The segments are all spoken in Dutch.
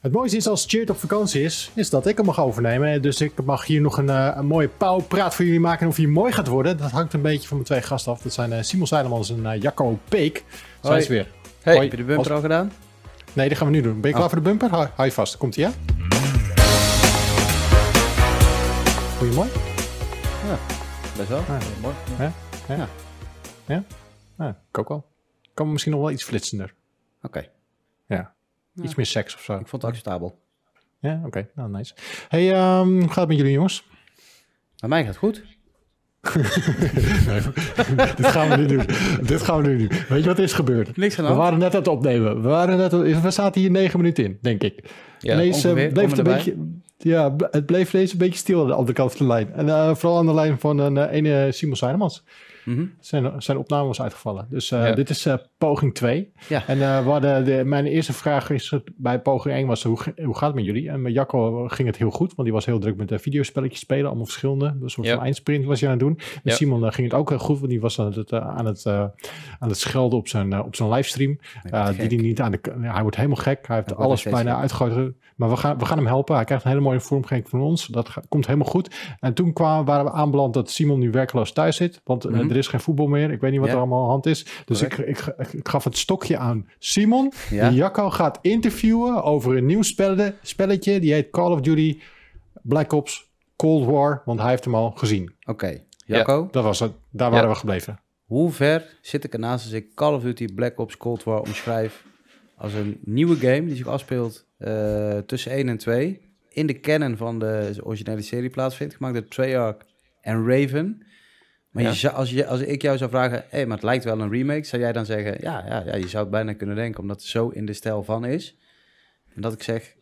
Het mooiste is als Cheert op vakantie is, is dat ik hem mag overnemen. Dus ik mag hier nog een, uh, een mooie pauwpraat voor jullie maken. En of hij mooi gaat worden, dat hangt een beetje van mijn twee gasten af. Dat zijn uh, Simon Seidemans en uh, Jacco Peek. Zijn ze weer. Hey. Heb je de bumper al gedaan? Nee, dat gaan we nu doen. Ben je klaar oh. voor de bumper? Hou, hou je vast. Komt ie, ja? Vond je mooi? Ja, best wel. Ja. Mooi. Ja? Ja? Ja? ja? ja ik ook wel. Kan misschien nog wel iets flitsender. Oké. Ja. Iets meer seks of zo. Ik vond het acceptabel. Ja, oké. Nou, nice. Hey, um, hoe gaat het met jullie jongens? Bij mij gaat het goed. dit gaan we nu doen. Dit gaan we nu doen. Weet je wat is gebeurd? Niks We waren net aan het opnemen. We, waren net we zaten hier negen minuten in, denk ik. Ja, Ineens, uh, bleef het een beetje... Ja, het bleef deze een beetje stil aan de andere kant van de lijn. En uh, vooral aan de lijn van een uh, ene Simon Seinemans. Mm zijn, zijn opname was uitgevallen. Dus uh, dit is uh, poging 2. Ja. En uh, we hadden de, mijn eerste vraag is, bij poging 1 was hoe, hoe gaat het met jullie? En met Jacco ging het heel goed, want die was heel druk met de videospelletjes spelen, allemaal verschillende. Een soort ja. van eindsprint was hij aan het doen. Met Simon ging het ook heel goed, want die was aan het, aan het, aan het schelden op zijn, op zijn livestream. die die niet aan de, hij wordt helemaal gek. Hij heeft alles bijna uitgegooid. Maar we gaan, we gaan hem helpen. Hij krijgt een hele mooie vormgeving van ons. Dat komt helemaal goed. En toen kwamen, waren we aanbeland dat Simon nu werkloos thuis zit. Want mm -hmm. Er is geen voetbal meer. Ik weet niet wat er allemaal aan hand is. Dus ik, ik, ik, gaf het stokje aan Simon. Ja. Die Jacco gaat interviewen over een nieuw spelletje, spelletje. Die heet Call of Duty Black Ops Cold War. Want hij heeft hem al gezien. Oké, okay. Jacco. Dat was het. Daar waren we gebleven. Hoe ver zit ik ernaast als ik Call of Duty Black Ops Cold War omschrijf als een nieuwe game die zich afspeelt uh, tussen 1 en 2 in de canon van de originele serie plaatsvindt, gemaakt door Treyarch en Raven. Maar je zou, als, je, als ik jou zou vragen, hé, hey, maar het lijkt wel een remake, zou jij dan zeggen, ja, ja, ja, je zou het bijna kunnen denken, omdat het zo in de stijl van is. En dat ik zeg,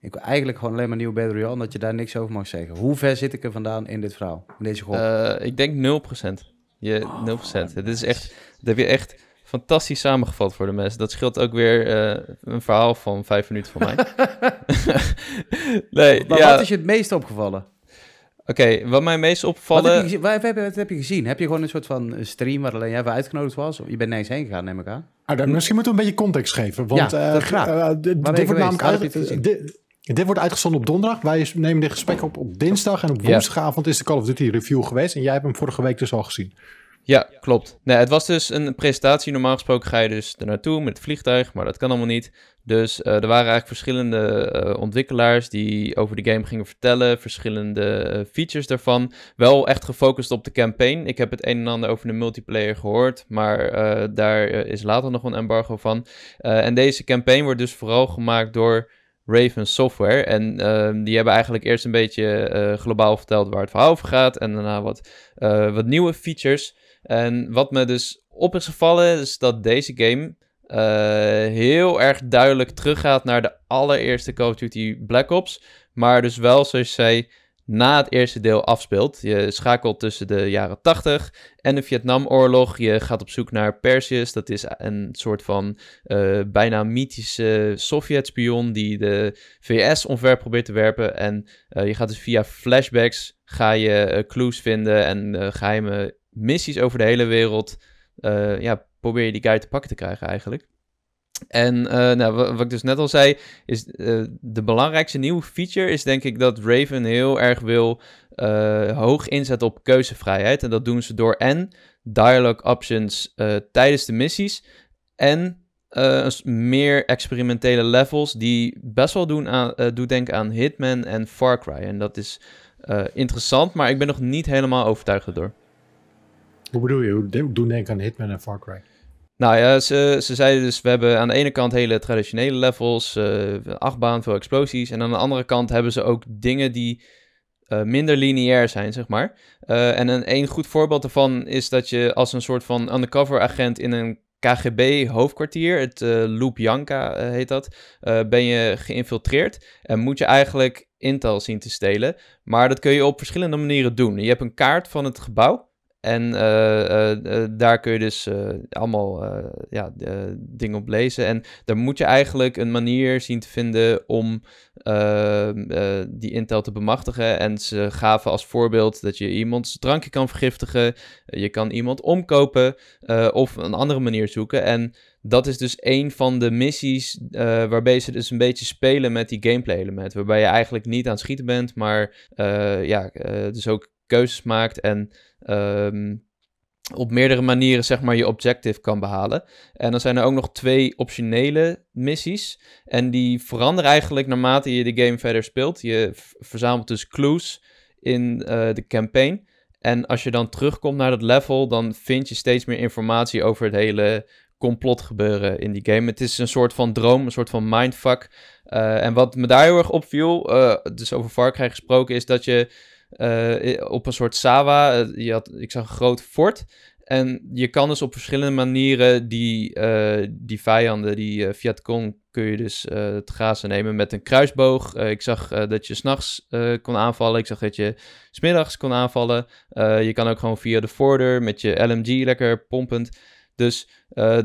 ik wil eigenlijk gewoon alleen maar nieuwe Battle Royale, dat je daar niks over mag zeggen. Hoe ver zit ik er vandaan in dit verhaal, in deze groep? Uh, ik denk 0%. Je, oh, 0%. Dit is echt, dat heb je echt fantastisch samengevat voor de mensen. Dat scheelt ook weer uh, een verhaal van vijf minuten voor mij. nee, maar ja. wat is je het meest opgevallen? Oké, okay, wat mij meest opvallen... Wat heb, je, wat, heb, wat heb, je gezien? Heb je gewoon een soort van stream waar alleen jij voor uitgenodigd was? Je bent nergens heen gegaan, neem ik aan. Ah, dan, misschien moeten we een beetje context geven. Want ja, uh, graag. Uh, dit wordt namelijk uit, dit, dit wordt uitgezonden op donderdag. Wij nemen dit gesprek op op dinsdag. En op woensdagavond is de Call of Duty review geweest. En jij hebt hem vorige week dus al gezien. Ja, klopt. Nee, het was dus een presentatie. Normaal gesproken ga je dus er naartoe met het vliegtuig, maar dat kan allemaal niet. Dus uh, er waren eigenlijk verschillende uh, ontwikkelaars die over de game gingen vertellen, verschillende uh, features daarvan. Wel echt gefocust op de campaign. Ik heb het een en ander over de multiplayer gehoord, maar daar is later nog een embargo van. en deze campaign wordt dus vooral gemaakt door Raven Software. En die hebben eigenlijk eerst een beetje globaal verteld waar het verhaal over gaat en daarna wat, wat nieuwe features. En wat me dus op is gevallen, is dat deze game uh, heel erg duidelijk teruggaat naar de allereerste Call of Duty Black Ops. Maar dus wel, zoals je zei, na het eerste deel afspeelt. Je schakelt tussen de jaren 80 en de Vietnamoorlog. Je gaat op zoek naar Perseus. Dat is een soort van uh, bijna mythische Sovjet-spion die de VS omver probeert te werpen. En uh, je gaat dus via flashbacks ga je clues vinden en geheime missies over de hele wereld. Uh, ja, probeer je die guy te pakken te krijgen eigenlijk. En uh, nou, wat, ik dus net al zei, is uh, de belangrijkste nieuwe feature is denk ik dat Raven heel erg wil hoog inzetten op keuzevrijheid. En dat doen ze door en dialogue options tijdens de missies en meer experimentele levels die best wel doen, aan, doen denken aan Hitman en Far Cry. En dat is interessant, maar ik ben nog niet helemaal overtuigd erdoor. Hoe bedoel je? Hoe doen denken aan Hitman en Far Cry? Nou ja, ze, ze zeiden dus, we hebben aan de ene kant hele traditionele levels, uh, achtbaan, veel explosies. En aan de andere kant hebben ze ook dingen die uh, minder lineair zijn, zeg maar. Uh, en een, een goed voorbeeld daarvan is dat je als een soort van undercover agent in een KGB-hoofdkwartier, het uh, Janka heet dat, ben je geïnfiltreerd en moet je eigenlijk intel zien te stelen. Maar dat kun je op verschillende manieren doen. Je hebt een kaart van het gebouw En uh, uh, daar kun je dus allemaal ja, dingen op lezen. En daar moet je eigenlijk een manier zien te vinden om die intel te bemachtigen. En ze gaven als voorbeeld dat je iemands drankje kan vergiftigen. je kan iemand omkopen of een andere manier zoeken. En dat is dus een van de missies waarbij ze dus een beetje spelen met die gameplay element. Waarbij je eigenlijk niet aan het schieten bent, maar ja, dus ook keuzes maakt en Ehm, op meerdere manieren zeg maar je objective kan behalen. En dan zijn er ook nog twee optionele missies. En die veranderen eigenlijk naarmate je de game verder speelt. Je verzamelt dus clues in uh, de campaign. En als je dan terugkomt naar dat level, dan vind je steeds meer informatie over het hele complot gebeuren in die game. Het is een soort van droom, een soort van mindfuck. Uh, en wat me daar heel erg opviel, uh, dus over Far gesproken, is dat je uh, op een soort Sawa. Eh, je had, ik zag een groot fort. En je kan dus op verschillende manieren die, uh, die vijanden, die uh, kun je dus te grazen nemen met een kruisboog. ik zag dat je s'nachts kon aanvallen. Ik zag dat je smiddags kon aanvallen. je kan ook gewoon via de voordeur met je LMG lekker pompend. Dus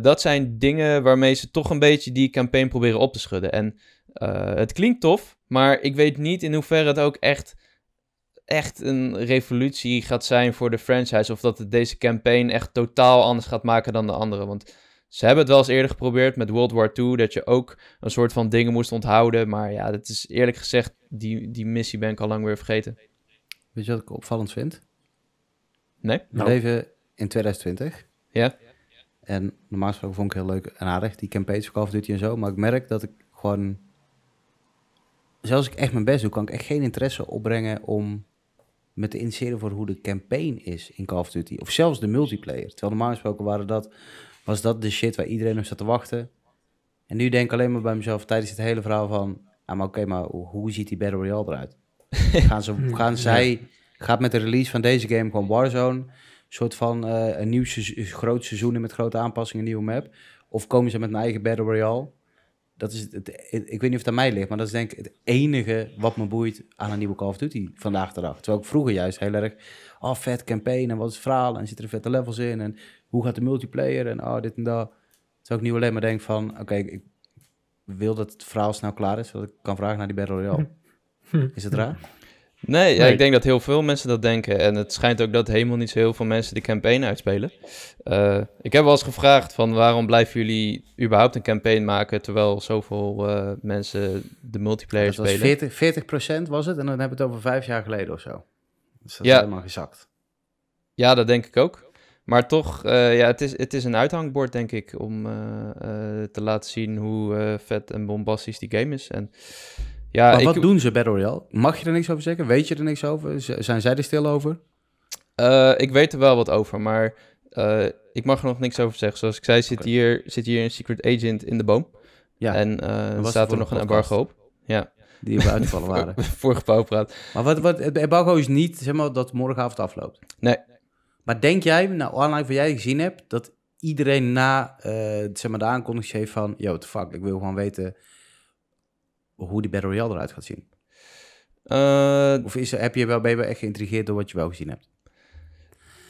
dat zijn dingen waarmee ze toch een beetje die campaign proberen op te schudden. En het klinkt tof, maar ik weet niet in hoeverre het ook echt echt een revolutie gaat zijn voor de franchise. Of dat het deze campaign echt totaal anders gaat maken dan de andere. Want ze hebben het wel eens eerder geprobeerd met World War II. Dat je ook een soort van dingen moest onthouden. Maar ja, dat is eerlijk gezegd, die, die missie ben ik al lang weer vergeten. Weet je wat ik opvallend vind? Nee? We nou. leven in 2020. Ja. En normaal gesproken vond ik heel leuk en aardig, die campaigns van Call of Duty en zo. Maar ik merk dat ik gewoon... Zelfs ik echt mijn best doe, kan ik echt geen interesse opbrengen om met te interesseren voor hoe de campaign is in Call of Duty. Of zelfs de multiplayer. Terwijl normaal gesproken waren dat, was dat de shit waar iedereen op zat te wachten. En nu denk ik alleen maar bij mezelf tijdens het hele verhaal van... Ah, maar oké, maar hoe ziet die Battle Royale eruit? gaan, ze, gaan zij... Gaat met de release van deze game gewoon Warzone... soort van uh, een nieuw groot seizoen met grote aanpassingen, een nieuwe map... Of komen ze met een eigen Battle Royale? Dat is het, ik weet niet of het aan mij ligt, maar dat is denk ik het enige wat me boeit aan een nieuwe Call of Duty vandaag de dag. Terwijl ik vroeger juist heel erg, oh vet campaign en wat is het verhaal en zitten er vette levels in en hoe gaat de multiplayer en oh dit en dat. Terwijl ik nu alleen maar denk van, oké, ik wil dat het verhaal snel klaar is, zodat ik kan vragen naar die Battle Royale. Is het raar? Nee, ja, ik denk dat heel veel mensen dat denken. En het schijnt ook dat helemaal niet zo heel veel mensen de campaign uitspelen. Uh, ik heb wel eens gevraagd van waarom blijven jullie überhaupt een campaign maken... terwijl zoveel uh, mensen de multiplayer dat spelen? 40, 40% was het en dan hebben we het over vijf jaar geleden of zo. Dus dat ja. is helemaal gezakt. Ja, dat denk ik ook. Maar toch, uh, ja, het is, het is een uithangbord, denk ik, om te laten zien hoe vet en bombastisch die game is. En ja, maar wat doen ze Battle Royale? Mag je er niks over zeggen? Weet je er niks over? zijn zij er stil over? Uh, ik weet er wel wat over, maar uh, ik mag er nog niks over zeggen. Zoals ik zei, zit, hier, zit hier een secret agent in de boom. Ja. En uh, staat er nog een embargo op. Ja. Die we uitgevallen waren. Vorige pauwpraat. Maar wat, wat, het embargo is niet zeg maar, dat morgenavond afloopt. Nee. Maar denk jij, nou, online wat jij gezien hebt, dat iedereen na zeg maar, de aankondiging heeft van... Yo, the fuck, ik wil gewoon weten hoe die Battle Royale eruit gaat zien? Uh, of is, heb je wel, ben je wel echt geïntrigeerd door wat je wel gezien hebt?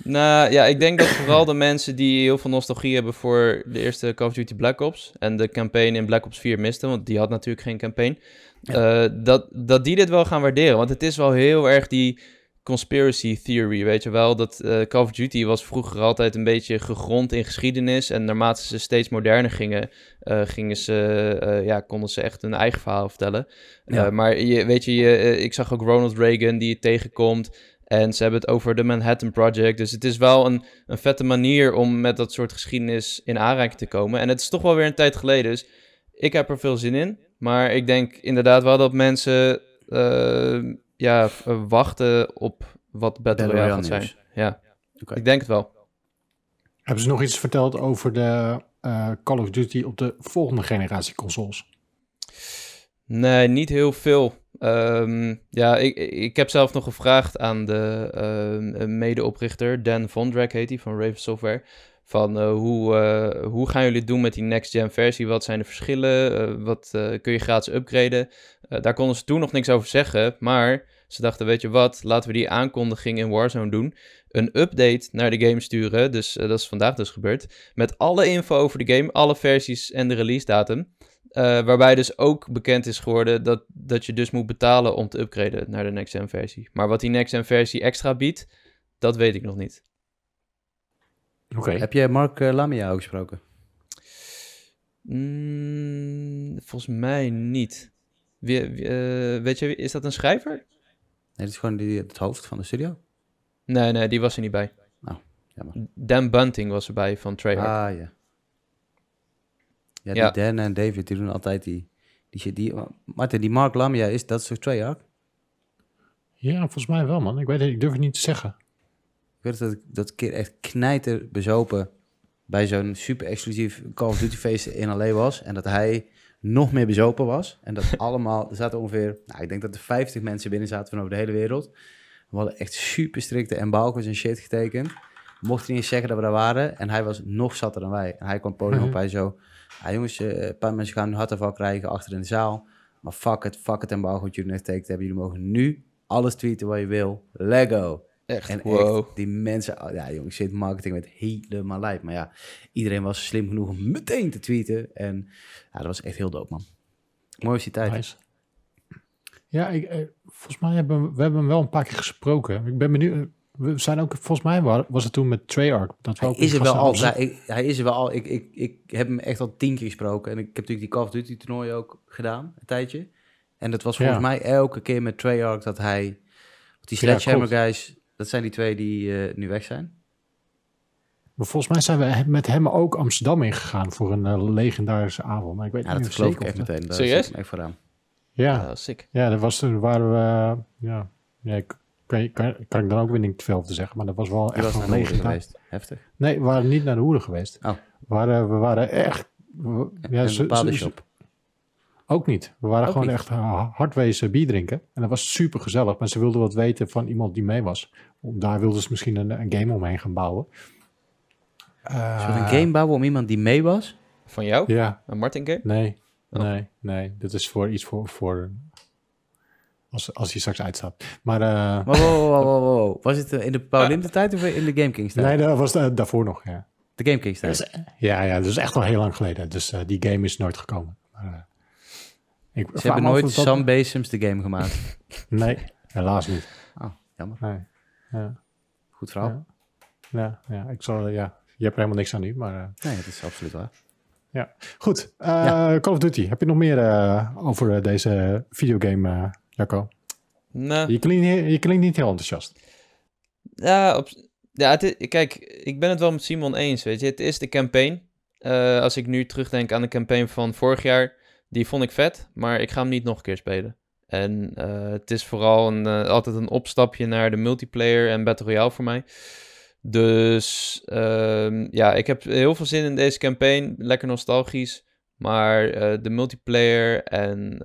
Nou ja, ik denk dat vooral de mensen die heel veel nostalgie hebben voor de eerste Call of Duty Black Ops en de campaign in Black Ops 4 misten, want die had natuurlijk geen campaign, uh, dat, dat die dit wel gaan waarderen. Want het is wel heel erg die conspiracy theory, weet je wel. Dat uh, Call of Duty was vroeger altijd een beetje gegrond in geschiedenis. En naarmate ze steeds moderner gingen, uh, gingen ze, uh, ja, konden ze echt hun eigen verhaal vertellen. Ja. maar je, weet je, je ik zag ook Ronald Reagan die je tegenkomt. En ze hebben het over de Manhattan Project. Dus het is wel een, een vette manier om met dat soort geschiedenis in aanraking te komen. En het is toch wel weer een tijd geleden. Dus ik heb er veel zin in. Maar ik denk inderdaad wel dat mensen ja, wachten op wat Battle Royale gaat zijn. Ja, ik denk het wel. Hebben ze nog iets verteld over de uh, Call of Duty op de volgende generatie consoles? Nee, niet heel veel. Um, ja, ik, ik heb zelf nog gevraagd aan de uh, medeoprichter, Dan Vondrak heet hij, van Raven Software. Van uh, hoe, uh, hoe gaan jullie het doen met die next-gen versie? Wat zijn de verschillen? wat kun je gratis upgraden? daar konden ze toen nog niks over zeggen, maar Ze dachten, weet je wat, laten we die aankondiging in Warzone doen. Een update naar de game sturen, dus eh, dat is vandaag dus gebeurd. Met alle info over de game, alle versies en de release datum. Eh, waarbij dus ook bekend is geworden dat, dat je dus moet betalen om te upgraden naar de next-gen versie. Maar wat die next-gen versie extra biedt, dat weet ik nog niet. Oké. Heb je Mark uh, Lamia ook gesproken? Mm, volgens mij niet. Wie, wie, uh, weet je, is dat een schrijver? Nee, dat is gewoon die, het hoofd van de studio. Nee, nee, die was er niet bij. Nou, jammer. Dan Bunting was erbij van Treyarch. Ah, ja. Ja, die Ja. Dan en David, die doen altijd die, die. Die, Martin, die Mark Lamia, is dat zo Treyarch? Ja, volgens mij wel, man. Ik weet het, ik durf het niet te zeggen. Ik weet dat ik dat keer echt knijter bezopen bij zo'n super exclusief Call of Duty feest in L.A. was. En dat hij nog meer bezopen was. En dat allemaal, er zaten ongeveer, nou, ik denk dat er 50 mensen binnen zaten van over de hele wereld. We hadden echt super strikte embargo's en shit getekend. We mochten niet zeggen dat we daar waren. En hij was nog zatter dan wij. En hij kwam podium op, Mhm. hij zo... Ja, jongens, eh, een paar mensen gaan nu hartafval krijgen achter in de zaal. Maar fuck het, fuck het embargo wat jullie net getekend hebben. Jullie mogen nu alles tweeten wat je wil. Lego. Echt, En wow. echt, die mensen, oh, ja jongens, zit marketing met helemaal lijp. Maar ja, iedereen was slim genoeg om meteen te tweeten. En ja, dat was echt heel dope, man. Mooi was die tijd. Nice. Ja, ik, eh, volgens mij hebben we, we hebben hem wel een paar keer gesproken. Ik ben benieuwd. eh, We zijn ook, volgens mij wa- was het toen met Treyarch. Dat we Hij ook is er wel al. Hij, ik- hij is er wel al. Ik, ik, ik heb hem echt al tien keer gesproken. En ik heb natuurlijk die Call of Duty toernooi ook gedaan, een tijdje. En dat was volgens Ja. mij elke keer met Treyarch dat hij... Die Ja, Sledgehammer klopt. guys, dat zijn die twee die eh, nu weg zijn. Maar volgens mij zijn we met hem ook Amsterdam ingegaan voor een eh, legendarische avond. Maar ik weet Ja, niet dat of geloof ik echt dat- meteen. Daar Serieus? ik voor aan. Ja, Ah, sick. ja, dat was toen waren we. eh, ja, ja ik, kan, kan, kan ik dan ook weer niet te veel over te zeggen. Maar dat was wel echt was een geweest. Heftig. Nee, we waren niet naar de hoeren geweest. Oh. We, waren, we waren echt. we- ja, een bepaalde shop. Ook niet. We waren Ook gewoon niet? echt uh, hardwezen bier drinken. En dat was super gezellig. Maar ze wilden wat weten van iemand die mee was. Om- Daar wilden ze misschien een, een game omheen gaan bouwen. Zullen we Eh, een game bouwen om iemand die mee was? Van jou? Ja, Een Martin game? nee, Oh. nee, nee. Dit is voor iets voor... voor als, als hij straks uitstaat. Maar eh, Wow, wow, wow, wow, wow. Was het eh, in de Paralympische tijd of in de Game Kings tijd? nee, dat was eh, daarvoor nog, ja. De Game Kings tijd. ja, ja, dat is echt al heel lang geleden. Dus eh, die game is nooit gekomen. Maar, eh, ik Ze hebben nooit dat- Sam Basems de game gemaakt. Nee, helaas niet. Oh, jammer. Nee. Ja, Goed verhaal. ja, ja, ja, ik zal, ja. Je hebt er helemaal niks aan nu, maar... eh, Nee, dat is absoluut waar. Goed, eh, Ja. Call of Duty. Heb je nog meer eh, over deze videogame, eh Jacco? Nou, Je klinkt, niet- je klinkt niet heel enthousiast. ja, op, ja het is- kijk, ik ben het wel met Simon eens, weet je. Het is de campaign. Eh, als ik nu terugdenk aan de campaign van vorig jaar, die vond ik vet, maar ik ga hem niet nog een keer spelen. En eh, het is vooral een, eh, altijd een opstapje naar de multiplayer en Battle Royale voor mij. Dus ehm, ja, ik heb heel veel zin in deze campaign. Lekker nostalgisch. Maar eh, de multiplayer en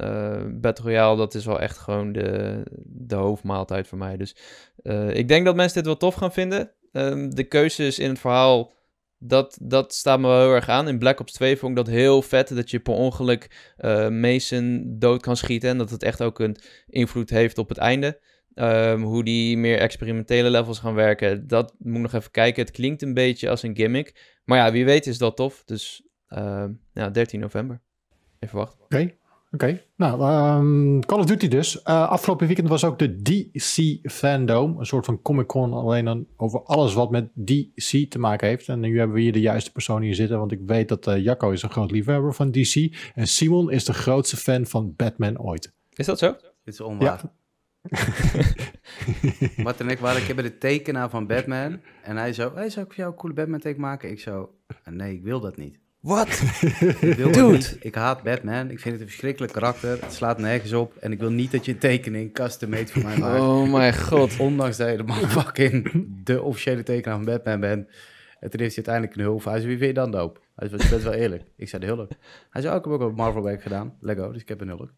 Battle Royale, dat is wel echt gewoon de, de hoofdmaaltijd voor mij. Dus ik denk dat mensen dit wel tof gaan vinden. Ehm, de keuzes in het verhaal, dat, dat staat me wel heel erg aan. In Black Ops 2 vond ik dat heel vet, dat je per ongeluk eh, Mason dood kan schieten. En dat het echt ook een invloed heeft op het einde. Ehm, hoe die meer experimentele levels gaan werken, dat moet nog even kijken. Het klinkt een beetje als een gimmick. Maar ja, wie weet is dat tof. Dus ehm, ja, 13 november. Even wachten. Oké, oké. Nou, ehm, Call of Duty dus. Eh, afgelopen weekend was ook de DC Fandom. Een soort van Comic-Con, alleen dan over alles wat met DC te maken heeft. En nu hebben we hier de juiste persoon hier zitten, want ik weet dat eh, Jacco is een groot liefhebber van DC. En Simon is de grootste fan van Batman ooit. Is dat zo? Dit is onwaar. Martin en ik waren een keer bij de tekenaar van Batman. En hij zo, hey, zou ik voor jou een coole Batman teken maken? Ik zo, nee, ik wil dat niet. Wat? Dude. Ik haat Batman. Ik vind het een verschrikkelijk karakter. Het slaat nergens op. En ik wil niet dat je een tekening custom made voor mij maakt. Oh mijn god. Ondanks dat je de fucking de officiële tekenaar van Batman bent. En toen heeft hij uiteindelijk een hulp. Hij zei, wie vind je dan doop? Hij was best wel eerlijk. Ik zei, de hulk. Hij zei, ook, ik heb ook op Marvel werk gedaan. Lego, dus ik heb een hulk.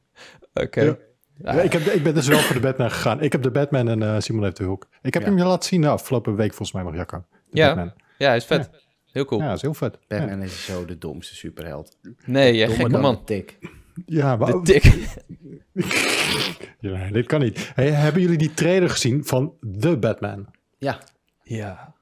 Oké. Ja. Ja. Ja, ik, heb, ik ben dus wel voor de Batman gegaan. Ik heb de Batman en eh, Simon heeft de Hulk. Ik heb Ja. hem je laten zien de afgelopen week volgens mij nog, Jacco. Ja. Batman. Ja, hij is vet. Heel cool. Ja, dat is heel vet. Ja, Batman is zo de domste superheld. Nee, jij gekke man. de tik. ja maar De tik. Ja, dit kan niet. Hey, hebben jullie die trailer gezien van The Batman? Ja, Ja.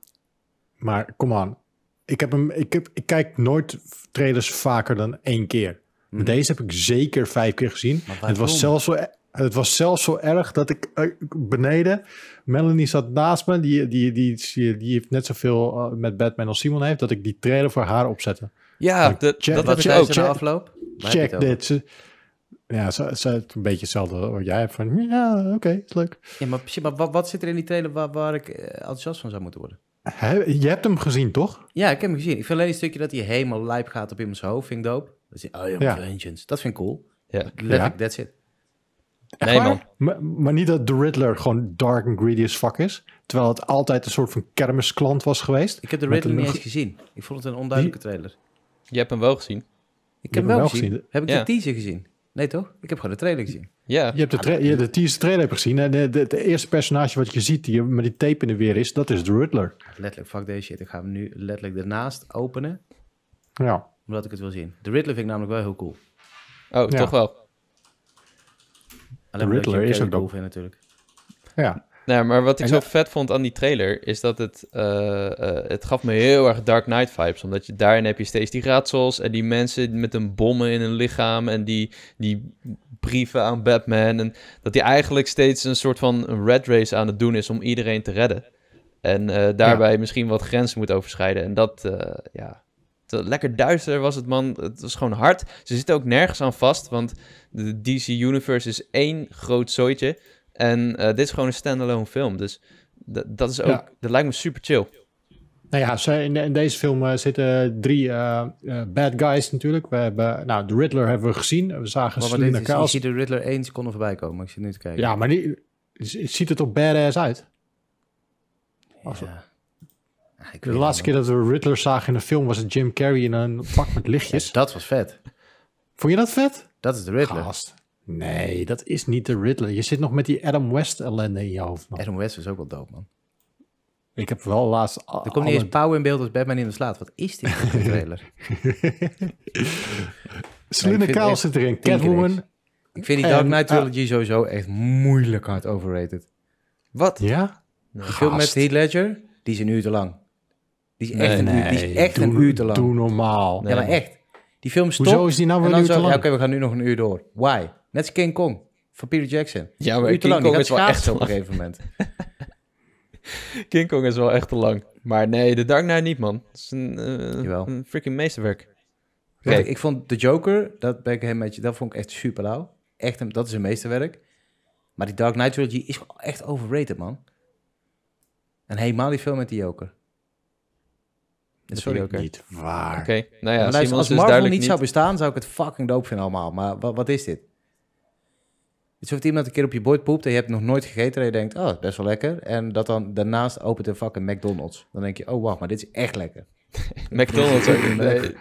Maar kom aan. Ik, heb hem, ik, heb, ik kijk nooit trailers vaker dan één keer. Maar Deze heb ik zeker vijf keer gezien. Het was, zelfs zo, het was zelfs zo erg dat ik eh, beneden... Melanie zat naast me. Die, die, die, die, die heeft net zoveel eh, met Batman als Simon heeft... dat ik die trailer voor haar opzette. Ja, dat, check- zei ik ook. check- afloop? Je Check dit. Ze- Ja, ze, ze het een beetje hetzelfde wat jij hebt. Van, ja, oké, is leuk. Ja, maar, precies, maar wat, wat zit er in die trailer waar, waar ik eh, enthousiast van zou moeten worden? Je hebt hem gezien, toch? Ja, ik heb hem gezien. Ik vind alleen een stukje dat hij helemaal lijp gaat op iemands hoofd. Vind ik dope. Dat is, oh ja, Ja. vengeance. Dat vind ik cool. Ja. Letterlijk, that's it. Echt Nee, waar? man. Maar, maar niet dat de Riddler gewoon dark and greedy as fuck is. Terwijl het altijd een soort van kermisklant was geweest. Ik heb de Met Riddler niet eens gezien. Ik vond het een onduidelijke trailer. Je hebt hem wel gezien. Ik heb hem wel gezien. gezien. Heb ik Ja. de teaser gezien? Nee, toch? Ik heb gewoon de trailer gezien. Ja. Je hebt de, tra- je hebt de teaser trailer hebt gezien. En de eerste personage wat je ziet die met die tape in de weer is, dat is de Riddler. Letterlijk, fuck deze shit. Ik ga hem nu letterlijk ernaast openen, Ja. omdat ik het wil zien. De Riddler vind ik namelijk wel heel cool. Oh, Ja. toch wel. Alleen De Riddler is ook dope. vind natuurlijk. Ja. Nee, maar wat ik En zo dat- vet vond aan die trailer is dat het, eh, eh, het gaf me heel erg Dark Knight vibes. Omdat je daarin heb je steeds die raadsels en die mensen met een bommen in hun lichaam en die, die brieven aan Batman. En dat hij eigenlijk steeds een soort van een red race aan het doen is om iedereen te redden. En eh, daarbij misschien wat grenzen moet overschrijden. En dat, eh, ja, lekker duister was het man. Het was gewoon hard. Ze zitten ook nergens aan vast, want de DC Universe is één groot zooitje. En eh, dit is gewoon een standalone film. Dus dat is ook, Ja. dat lijkt me super chill. Nou ja, ze- in, de- in deze film eh, zitten drie eh, eh, bad guys natuurlijk. We hebben, nou, de Riddler hebben we gezien. We zagen Maar je Kyle. ziet de Riddler één seconde voorbij komen, maar ik zit nu te kijken. Ja, maar die, ziet het er badass uit. Ja. Ik De laatste keer dat we Riddler zagen in een film was het Jim Carrey in een pak met lichtjes. Dat was vet. Vond je dat vet? Dat is de Riddler. Gast. Nee, dat is niet de Riddler. Je zit nog met die Adam West ellende in je hoofd. man. Adam West is ook wel dope, man. Ik heb wel laatst... Er komt niet eens pauw in beeld als Batman in de slaat. Wat is dit voor een trailer? Vind Kyle zit erin. Catwoman. Ik vind die Dark Knight ah. trilogy sowieso echt moeilijk hard overrated. Wat? Ja? Die film met. Heath Ledger, die is een uur te lang. Die is echt een, uur, die is echt doe, een uur te lang. Doe normaal. Ja, maar echt. Die film stopt. Hoezo is die nou weer een uur zo, te ja, lang? Oké, we gaan nu nog een uur door. Why? Net als King Kong van Peter Jackson. Ja, maar uur te King lang. Kong is wel echt op een gegeven moment. King Kong is wel echt te lang. Maar nee, de Dark Knight niet, man. Het is een, eh, Jawel. een freaking meesterwerk. Kijk, Kijk. ik vond The Joker, dat ben ik helemaal met je, dat vond ik echt super lauw. Echt, een- dat is een meesterwerk. Maar die Dark Knight trilogy is echt overrated, man. En helemaal die film met die Joker. Dat Sorry. vind ik niet waar. Oké, nou ja, luister, als dus Marvel niet, niet... zou bestaan, zou ik het fucking dope vinden allemaal. Maar wat, wat is dit? Het is alsof iemand een keer op je bord poept en je hebt nog nooit gegeten en je denkt, oh, best wel lekker. En dat dan daarnaast opent een fucking McDonald's. Dan denk je, oh wacht, maar dit is echt lekker. McDonald's ook. Nee.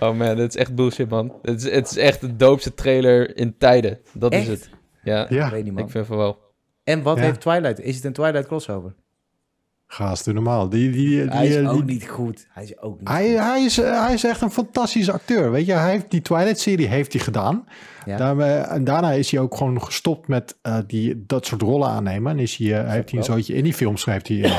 Oh man, dit is echt bullshit, man. Het is, het is echt de doopste trailer in tijden. Dat Echt? is het. Ja, Ik weet niet, man. ik vind van wel. En wat Ja. heeft Twilight? Is het een Twilight crossover? Gast, doe normaal. Die, die, die, hij is die- ook niet goed. Hij is ook niet Hij, goed. hij, is, eh, hij is echt een fantastische acteur. Weet je, hij heeft die Twilight-serie heeft hij gedaan. Ja. Daar, en daarna is hij ook gewoon gestopt met eh, die, dat soort rollen aannemen. En is hij, eh, heeft hij een zootje in die films heeft hij,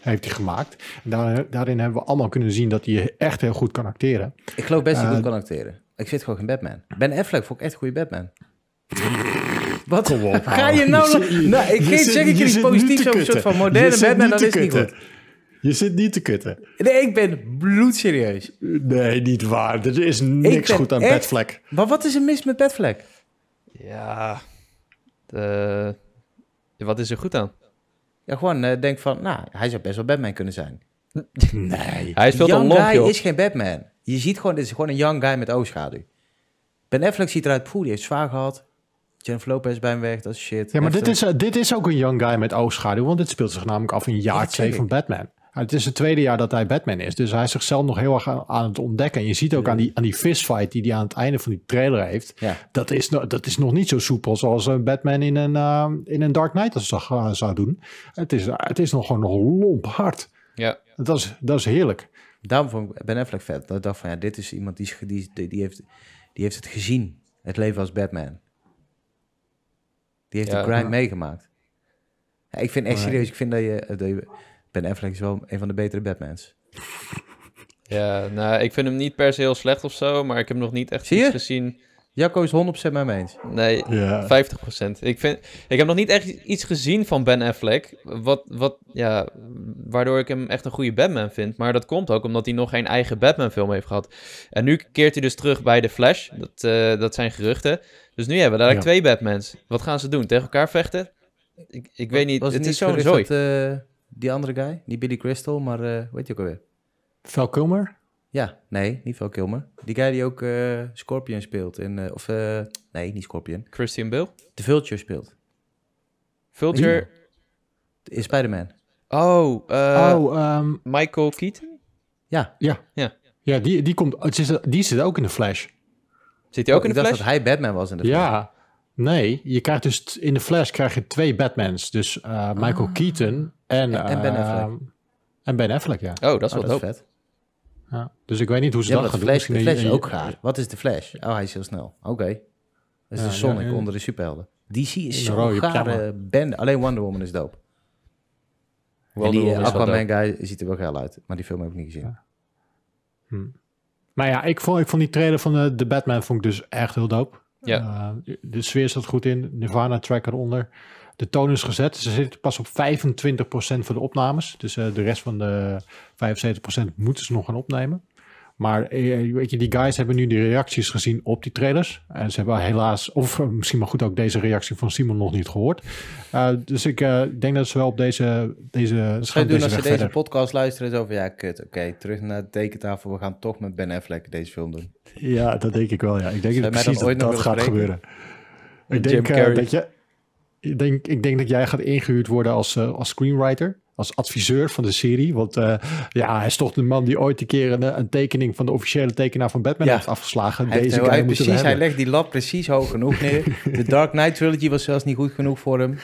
heeft hij gemaakt. En daar, daarin hebben we allemaal kunnen zien dat hij echt heel goed kan acteren. Ik geloof best dat hij goed kan acteren. Ik vind gewoon geen Batman. Ben Affleck vond ik echt een goede Batman. Wat? Ga je nou... Je zit- nou, ik je geef, zit- zeg ik je te over een soort van moderne Batman, niet dat te is niet goed. Je zit niet te kutten. Nee, ik ben bloedserieus. Nee, niet waar. Er is niks goed aan echt- Batfleck. Maar wat is er mis met Batfleck? Ja, de... wat is er goed aan? Ja, gewoon eh, denk van, nou, hij zou best wel Batman kunnen zijn. Nee. Hij is veel te young lomp, guy joh. is geen Batman. Je ziet gewoon, dit is gewoon een young guy met oogschaduw. Ben Affleck ziet eruit, poeh, die heeft zwaar gehad. Jennifer Lopez bij hem weg, dat is shit. Ja, maar dit is, eh, dit is ook een young guy met oogschaduw, want dit speelt zich namelijk af in jaar dat 2 zeg van. Batman. Het is het tweede jaar dat hij Batman is, dus hij is zichzelf nog heel erg aan, aan het ontdekken. En je ziet ook aan die, aan die fistfight die hij aan het einde van die trailer heeft, Ja. dat, is, no- dat is nog niet zo soepel zoals een Batman in een, eh, in een Dark Knight dat zou, eh, zou doen. Het is, het is nog gewoon nog lomp hard. Ja, Dat is, dat is heerlijk. Daarom vond ik Ben Affleck vet. Dat ik dacht van, ja, dit is iemand die, die, die heeft, die heeft het gezien. Het leven als Batman. Die heeft Ja. de grind Ja. meegemaakt. Ja, ik vind echt serieus, ik vind dat je, dat je... Ben Affleck is wel een van de betere Batmans. Ja, nou, ik vind hem niet per se heel slecht of zo, maar ik heb nog niet echt Zie je? iets gezien. Jacco is 100% met me eens. Nee, Ja. 50%. Ik, vind, ik heb nog niet echt iets gezien van Ben Affleck, wat, wat, ja, waardoor ik hem echt een goede Batman vind. Maar dat komt ook omdat hij nog geen eigen Batman-film heeft gehad. En nu keert hij dus terug bij The Flash. Dat, eh, dat zijn geruchten. Dus nu hebben we daar Ja. twee Batmans. Wat gaan ze doen? Tegen elkaar vechten? Ik, ik weet niet. Was het niet is zo'n gerucht zooi. dat, eh, die andere guy, niet Billy Crystal, maar eh weet je ook alweer? Val Kilmer? Ja, nee, niet Val Kilmer. Die guy die ook eh, Scorpion speelt. In, eh, of, eh, nee, niet Scorpion. Christian Bale? The Vulture speelt. Vulture? In Spider-Man. Oh, eh, oh, ehm, Michael Keaton? Ja. ja, die, die, komt, het is, die zit ook in de Flash. Zit hij ook in ik de dacht Flash? dat hij Batman was in de film. Ja, nee, je krijgt dus in de Flash krijg je twee Batmans. Dus eh, Michael Ah. Keaton en, En- en Ben eh, Affleck. En Ben Affleck, ja. Oh, dat is Oh, wel dat vet. ja. Dus ik weet niet hoe ze Ja, dat gaan de doen. Flash, de Misschien Flash ook gaar. Wat is de Flash? Oh, hij is heel snel. Oké. Dat is Ja, de Sonic ja, ja. onder de superhelden. DC is zo'n gare band. Alleen Wonder Woman is dope. Wonder en die Woman Aquaman guy ziet er wel geil uit. Maar die film heb ik niet gezien. Maar ja, ik vond, ik vond die trailer van de, de Batman vond ik dus echt heel dope. Ja. Eh, de sfeer zat goed in. Nirvana track eronder. De toon is gezet. Ze zitten pas op 25% voor de opnames. Dus eh, de rest van de 75% moeten ze nog gaan opnemen. Maar eh, weet je, die guys hebben nu die reacties gezien op die trailers. En ze hebben helaas, of eh, misschien maar goed ook deze reactie van Simon nog niet gehoord. Eh, dus ik denk dat ze wel op deze, deze, ze je doen deze als ze weg deze podcast luisteren? Is over, ja, kut. Oké, terug naar de tekentafel. We gaan toch met Ben Affleck deze film doen. Ja, dat denk ik wel. Ja. Ik denk dat je precies dat dat gaat gebeuren. Ik denk, dat je, ik, denk, ik denk dat jij gaat ingehuurd worden als, als screenwriter. Als adviseur van de serie. Want eh, ja, hij is toch de man die ooit een keer een, een tekening van de officiële tekenaar van Batman Ja. heeft afgeslagen. Hij, heeft- Deze hij, precies, hij hebben. legt die lat precies hoog genoeg neer. De Dark Knight trilogy was zelfs niet goed genoeg voor hem.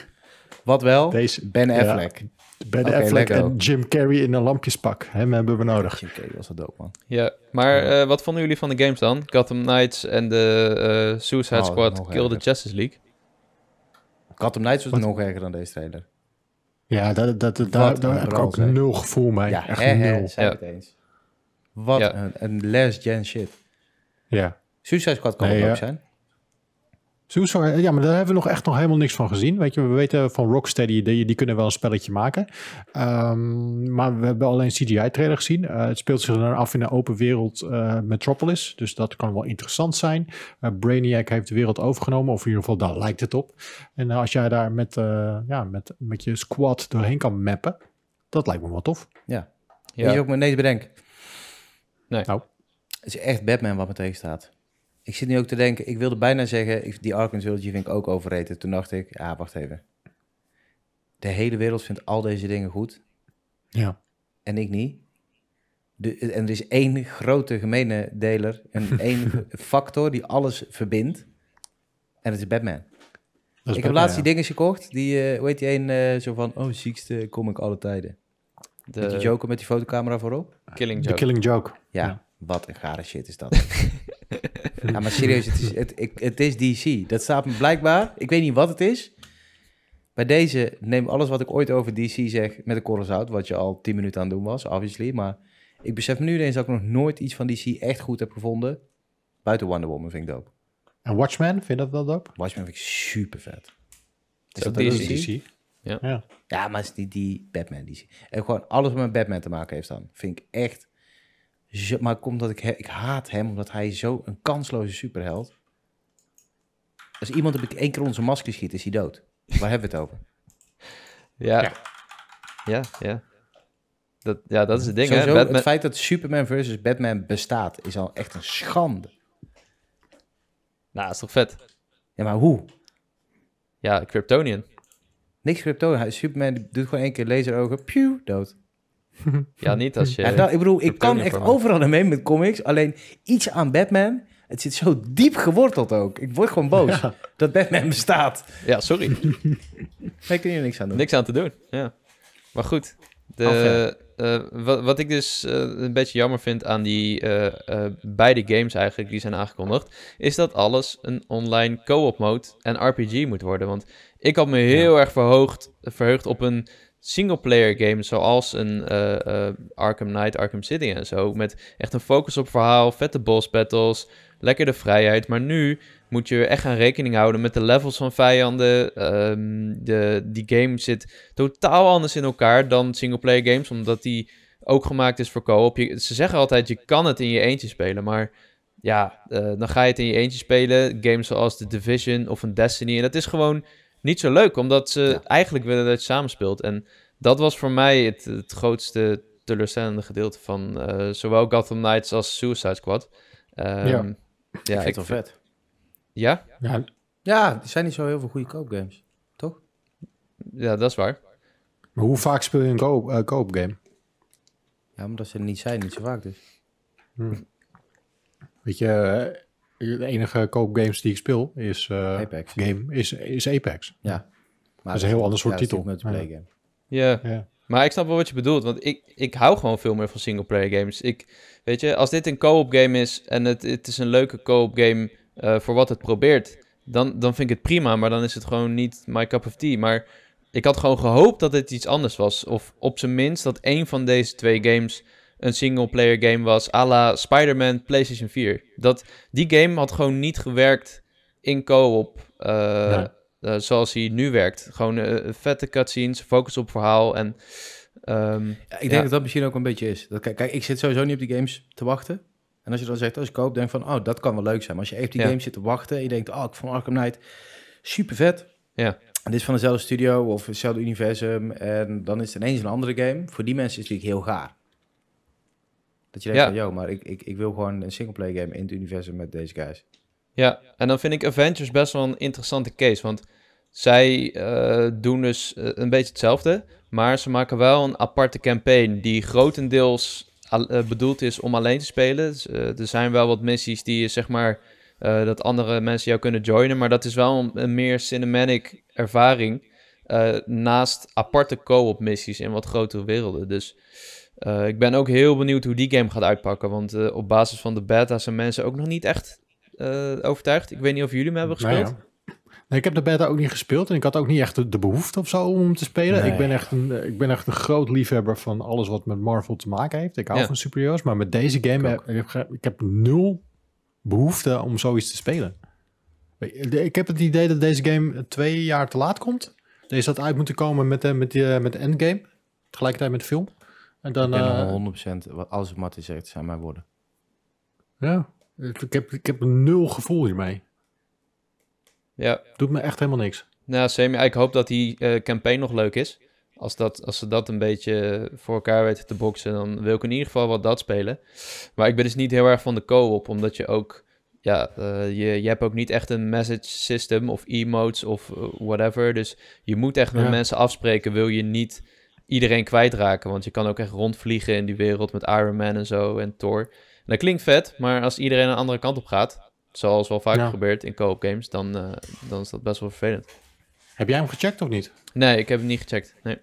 Wat wel? Deze, Ben ja. Affleck. Ben Affleck go. en Jim Carrey in een lampjespak. Hem hebben we nodig. Jim Carrey was dat dope, man. Ja, maar eh, wat vonden jullie van de games dan? Gotham Knights en de eh, Suicide Oh, Squad Kill the. Justice League. Gotham Knights was Wat? nog erger dan deze trailer. Ja, dat, dat, dat, daar, daar heb ik ook nul gevoel mee. Ja, Echt hè, nul. zijn Ja. eens. Wat Ja. een, een last gen shit. Ja. Suicide Squad kan Nee, het ook ja. zijn. Suicide, ja, maar daar hebben we nog echt nog helemaal niks van gezien. Weet je, we weten van Rocksteady, die, die kunnen wel een spelletje maken. Ehm, maar we hebben alleen CGI-trailer gezien. Eh, het speelt zich dan af in een open wereld eh, Metropolis. Dus dat kan wel interessant zijn. Eh, Brainiac heeft de wereld overgenomen, of in ieder geval daar lijkt het op. En als jij daar met, eh, ja, met, met je squad doorheen kan mappen, dat lijkt me wel tof. Ja. Ja. Ook me ineens bedenken? Nee. Nou. Het is echt Batman wat me tegenstaat. Ik zit nu ook te denken, ik wilde bijna zeggen, ik- die Arkham Trilogy vind ik ook overrated. Toen dacht ik, ja, wacht even. De hele wereld vindt al deze dingen goed Ja. en ik niet. De, en er is één grote gemene deler, en één factor die alles verbindt. En dat is Batman. Dat is ik heb laatst die ja. dingen gekocht, die, eh hoe heet die een, eh, zo van, oh, ziekste comic alle tijden. De Met die Joker met die fotocamera voorop. Killing The Joke. Killing Joke. Ja, Ja. wat een gare shit is dat. ja, maar serieus, het is, het, ik, het is DC. Dat staat me blijkbaar, ik weet niet wat het is. Bij deze neem alles wat ik ooit over DC zeg met een korrel zout, wat je al 10 minuten aan het doen was, obviously. Maar ik besef me nu ineens dat ik nog nooit iets van DC echt goed heb gevonden. Buiten Wonder Woman vind ik dope. En Watchmen, vind je dat wel dope? Watchmen vind ik super vet. Is ook dat ook DC? DC? Ja. ja. Ja, maar het is niet die Batman DC. En gewoon alles wat met Batman te maken heeft dan. Vind ik echt... zo- maar komt dat ik... Ik haat hem, omdat hij zo een kansloze superheld. Als iemand op één keer zijn masker schiet, is hij dood. Waar hebben we het over? Ja. Ja. Ja, ja. Dat, ja, dat is het ding, hè? Batman... Het feit dat Superman versus Batman bestaat, is al echt een schande. Nou, is toch vet? Ja, maar hoe? Ja, Kryptonian. Niks crypto. Hij- Superman doet gewoon één keer laserogen. Pew, dood. Ja, niet als je... Ja, dat, ik bedoel, ik kan echt overal naar mee met comics. Alleen iets aan Batman, het zit zo diep geworteld ook. Ik word gewoon boos Ja. dat Batman bestaat. Ja, sorry. Daar kun je niks aan doen. Niks aan te doen. Ja. Maar goed. De, Af, wat, wat ik dus een beetje jammer vind aan die beide games eigenlijk die zijn aangekondigd, is dat alles een online co-op mode en RPG moet worden. Want ik had me heel erg verhoogd, verheugd op een single-player game zoals een Arkham Knight, Arkham City en zo. Met echt een focus op verhaal, vette boss battles, lekker de vrijheid. Maar nu moet je echt gaan rekening houden met de levels van vijanden. Ehm, de, die game zit totaal anders in elkaar dan singleplayer games, omdat die ook gemaakt is voor co-op. Ze zeggen altijd, je kan het in je eentje spelen, maar ja, uh, dan ga je het in je eentje spelen. Games zoals The Division of een Destiny. En dat is gewoon niet zo leuk, omdat ze eigenlijk willen dat je samenspeelt. En dat was voor mij het, het grootste teleurstellende gedeelte van uh, zowel Gotham Knights als Suicide Squad. Um, ja. ja, ik vind het wel vet. Ja? Ja, ja er zijn niet zo heel veel goede koopgames, toch? Ja, dat is waar. Maar hoe vaak speel je een koop, uh, koopgame? Ja, omdat ze er niet zijn, niet zo vaak dus. Hm. Weet je, de enige koopgames die ik speel is uh, Apex. Game, is, is Apex. Ja. Maar dat is een heel ander soort ja, titel. Multiplayer game. Ja. ja. Maar ik snap wel wat je bedoelt, want ik, ik hou gewoon veel meer van singleplayer games. Ik, weet je, als dit een co-op game is en het, het is een leuke co-op game uh, voor wat het probeert, dan, dan vind ik het prima. Maar dan is het gewoon niet my cup of tea. Maar ik had gewoon gehoopt dat het iets anders was. Of op zijn minst dat één van deze twee games een single-player game was, à la Spider-Man PlayStation 4. Dat, die game had gewoon niet gewerkt in co-op, uh, uh, zoals hij nu werkt. Gewoon uh, vette cutscenes, focus op verhaal en... Um, ja, ik denk ja. dat dat misschien ook een beetje is. Dat, kijk, ik zit sowieso niet op die games te wachten. En als je dan zegt, als ik koop, denk van, oh, dat kan wel leuk zijn. Maar als je even die ja. game zit te wachten en je denkt, oh, ik vond Arkham Knight super vet. Ja. En dit is van dezelfde studio of hetzelfde universum. En dan is het ineens een andere game. Voor die mensen is het natuurlijk heel gaar. Dat je denkt ja. van, yo, maar ik, ik, ik wil gewoon een singleplayer game in het universum met deze guys. Ja, en dan vind ik Avengers best wel een interessante case. Want zij uh, doen dus uh, een beetje hetzelfde. Maar ze maken wel een aparte campaign die grotendeels uh, bedoeld is om alleen te spelen. Dus, er zijn wel wat missies die je zeg maar... dat andere mensen jou kunnen joinen. Maar dat is wel een, een meer cinematic ervaring. naast aparte co-op missies in wat grotere werelden. Dus uh, ik ben ook heel benieuwd hoe die game gaat uitpakken. Want uh, op basis van de beta zijn mensen ook nog niet echt uh, overtuigd. Ik weet niet of jullie hem hebben gespeeld. Nee, ja. nee, ik heb de beta ook niet gespeeld. En ik had ook niet echt de, de behoefte of zo om hem te spelen. Nee. Ik, ben echt een, ik ben echt een groot liefhebber van alles wat met Marvel te maken heeft. Ik hou ja. van superheroes. Maar met deze game ik heb ik, heb nul behoefte om zoiets te spelen. Ik heb het idee dat deze game twee jaar te laat komt. Deze had uit moeten komen met, de, met, met de endgame. Tegelijkertijd met de film. En dan, ik ben uh, 100% wat alles wat Martin zegt zijn mijn woorden. Ja, ik heb, ik heb nul gevoel hiermee. Ja. Doet me echt helemaal niks. Nou, Sammy, ik hoop dat die uh, campaign nog leuk is. Als, dat, als ze dat een beetje voor elkaar weten te boksen, dan wil ik in ieder geval wat dat spelen. Maar ik ben dus niet heel erg van de co-op, omdat je ook... Ja, uh, je, je hebt ook niet echt een message system of emotes of uh, whatever. Dus je moet echt met ja. mensen afspreken, wil je niet iedereen kwijtraken. Want je kan ook echt rondvliegen in die wereld met Iron Man en zo en Thor. En dat klinkt vet, maar als iedereen een andere kant op gaat, zoals wel vaak ja. gebeurt in co-op games, dan, uh, dan is dat best wel vervelend. Heb jij hem gecheckt of niet? Nee, ik heb hem niet gecheckt. Nee.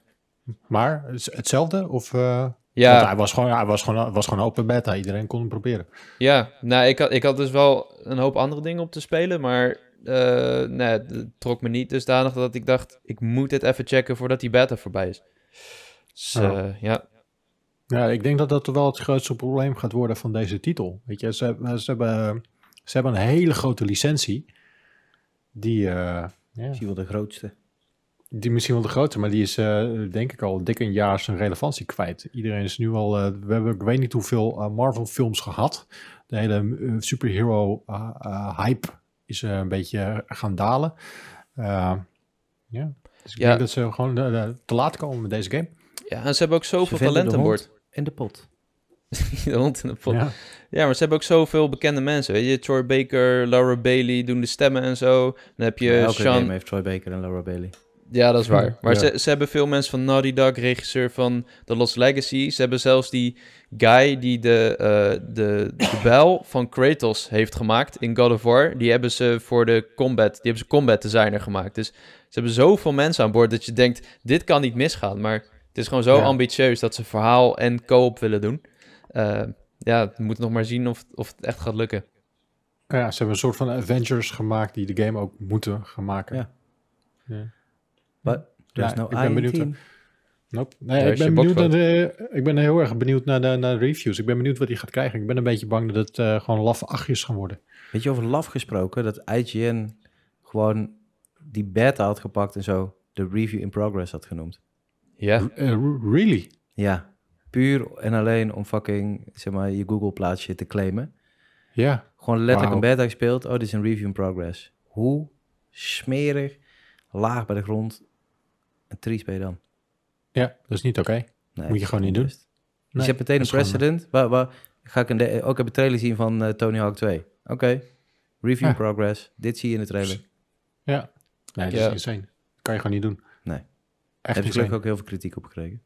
Maar hetzelfde? Of, uh... Ja. Hij was gewoon, hij was gewoon, was gewoon open beta. Iedereen kon hem proberen. Ja, nou, ik had, ik had dus wel een hoop andere dingen op te spelen, maar uh, nee, het trok me niet dusdanig dat ik dacht, ik moet dit even checken voordat die beta voorbij is. Dus, uh, ja. ja. Ja, ik denk dat dat wel het grootste probleem gaat worden van deze titel. Weet je, ze, ze, hebben, ze hebben een hele grote licentie. Die, uh, ja, misschien wel de grootste. Die misschien wel de grootste, maar die is uh, denk ik al dik een jaar zijn relevantie kwijt. Iedereen is nu al, uh, we hebben ik weet niet hoeveel Marvel films gehad. De hele superhero hype is een beetje gaan dalen. ja, dus ik ja. denk dat ze gewoon te laat komen met deze game. Ja, en ze hebben ook zoveel talent aan boord. In de pot. de hond in de pot. Ja. ja. maar ze hebben ook zoveel bekende mensen. Weet je, Troy Baker, Laura Bailey doen de stemmen en zo. Dan heb je ja, elke Sean... game heeft Troy Baker en Laura Bailey. Ja, dat is waar. Maar ja. ze, ze hebben veel mensen van Naughty Dog, regisseur van The Lost Legacy. Ze hebben zelfs die guy die de, uh, de, de bel van Kratos heeft gemaakt in God of War. Die hebben ze voor de combat, die hebben ze combat designer gemaakt. Dus ze hebben zoveel mensen aan boord dat je denkt, dit kan niet misgaan. Maar Het is gewoon zo Ja. ambitieus dat ze verhaal en co-op willen doen. Eh, ja, we moeten nog maar zien of, of het echt gaat lukken. Ja, ze hebben een soort van Avengers gemaakt die de game ook moeten gaan maken. Ja. Ja. But there's Ja, no ik ben team. Nope. Nee, ik is ben, benieuwd naar de, ik ben heel erg benieuwd naar de, naar de reviews. Ik ben benieuwd wat hij gaat krijgen. Ik ben een beetje bang dat het eh, gewoon laffe achtjes gaan worden. Weet je over laf gesproken, dat IGN gewoon die beta had gepakt en zo de review in progress had genoemd. Ja, eh, really? Ja, puur en alleen om fucking, zeg maar, je Google plaatsje te claimen. Ja. Gewoon letterlijk Wauw. een beta gespeeld. Oh, dit is een review in progress. Hoe smerig, laag bij de grond, een triest ben je dan? Ja, dat is niet oké. Nee, Moet je gewoon niet doen. Dus je hebt meteen een gewoon, precedent. Waar, waar, ga ik een de- ook heb een trailer zien van eh, Tony Hawk 2. Oké, review Ja. in progress. Dit zie je in de trailer. Ja. Nee, dat Ja. is insane. Dat kan je gewoon niet doen. Nee. Echt Heb je gelukkig ook heel veel kritiek op gekregen.